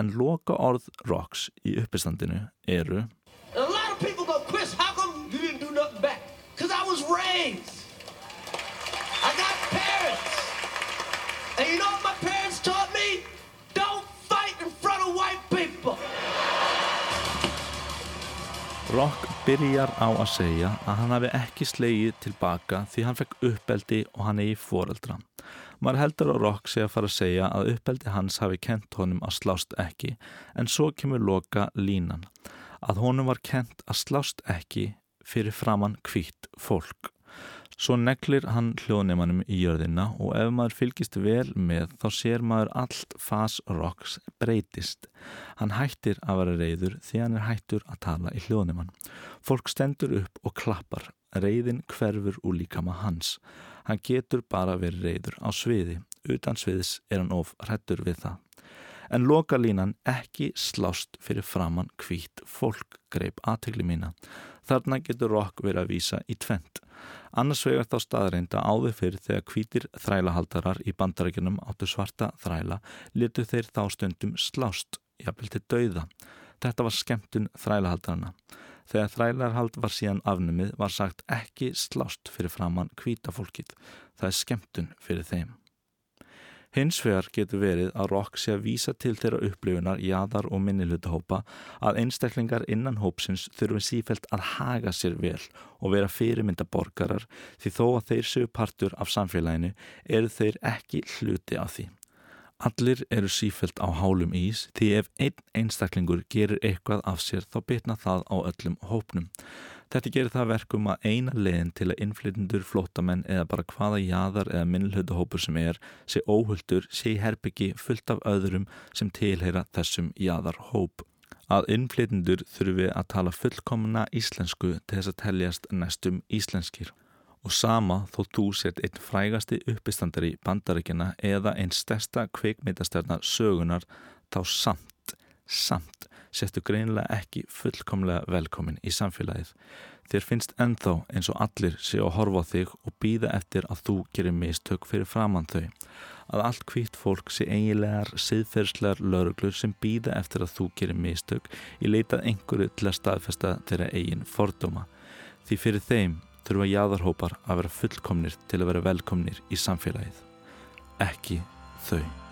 En loka orð Rocks í uppistandinu eru Rock byrjar á að segja að hann hafi ekki slegið tilbaka því hann fekk uppeldi og hann eigi foreldra. Maður heldur að Rock sé að fara að segja að uppeldi hans hafi kent honum að slást ekki en svo kemur loka línan að honum var kent að slást ekki fyrir framann kvítt fólk. Svo neglir hann hljóðneimanum í jörðina og ef maður fylgist vel með þá sér maður allt fas rocks breytist. Hann hættir að vera reyður því hann er hættur að tala í hljóðneiman. Fólk stendur upp og klappar. Reyðin hverfur úr líkama hans. Hann getur bara verið reyður á sviði. Utan sviðis er hann of hrættur við það. En lokalínan ekki slást fyrir framann hvít fólk greip aðtegli mína. Þarna getur Rock verið að vísa í tvent. Annars vegar þá staðreinda áður fyrir þegar hvítir þrælahaldarar í bandarækjunum áttu svarta þræla litu þeir þá stundum slást, jafnvel til dauða. Þetta var skemmtun þrælahaldarana. Þegar þrælarhald var síðan afnumið var sagt ekki slást fyrir framann hvíta fólkið. Það er skemmtun fyrir þeim. Hins vegar getur verið að Rock sé að vísa til þeirra upplifunar, jæðar og minnilutahópa að einstaklingar innan hópsins þurfum sífælt að haga sér vel og vera fyrirmynda borgarar því þó að þeir séu partur af samfélaginu eru þeir ekki hluti af því. Allir eru sífælt á hálum ís því ef einn einstaklingur gerir eitthvað af sér þá bitna það á öllum hópnum. Þetta gerir það verkum að eina leiðin til að innflytundur, flótamenn eða bara hvaða jæðar eða minnlhutahópur sem er sé óhulltur, sé í herbyggi fullt af öðrum sem tilheyra þessum jæðarhóp. Að innflytundur þurfi að tala fullkomna íslensku til þess að teljast næstum íslenskir. Og sama þó þú sért einn frægasti uppistandari bandaríkina eða einn stærsta kveikmyndastjarnar sögunar þá samt, samt sérstu greinilega ekki fullkomlega velkomin í samfélagið. Þér finnst ennþá eins og allir séu að horfa á þig og býða eftir að þú gerir mistök fyrir framann þau. Að allt hvitt fólk sé eiginlegar, siðferðslegar lauruglur sem býða eftir að þú gerir mistök í leitað einhverju til að staðfesta þeirra eigin fordóma. Því fyrir þeim þurfa jáðarhópar að vera fullkomnir til að vera velkomnir í samfélagið. Ekki þau.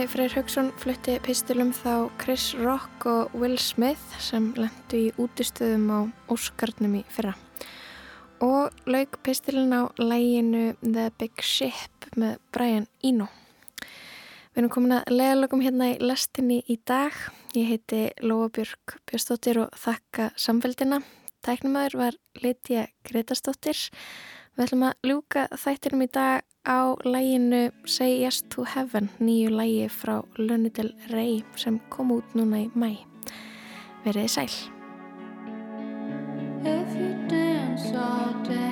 Pálmi Freyr Haugsson flutti pistilum þá Chris Rock og Will Smith sem lendu í útistöðum á Óskarnum í fyrra og lauk pistilin á læginu The Big Ship með Brian Eno. Við erum komin að leðalögum hérna í lestinni í dag. Ég heiti Lóa Björg Björnstóttir og þakka samfélgina. Tæknumöður var Litja Gretastóttir. Við ætlum að ljúka þættinum í dag á læginu Say Yes to Heaven nýju lægi frá Lunadel Rey sem kom út núna í mæ veriði sæl. If you dance all day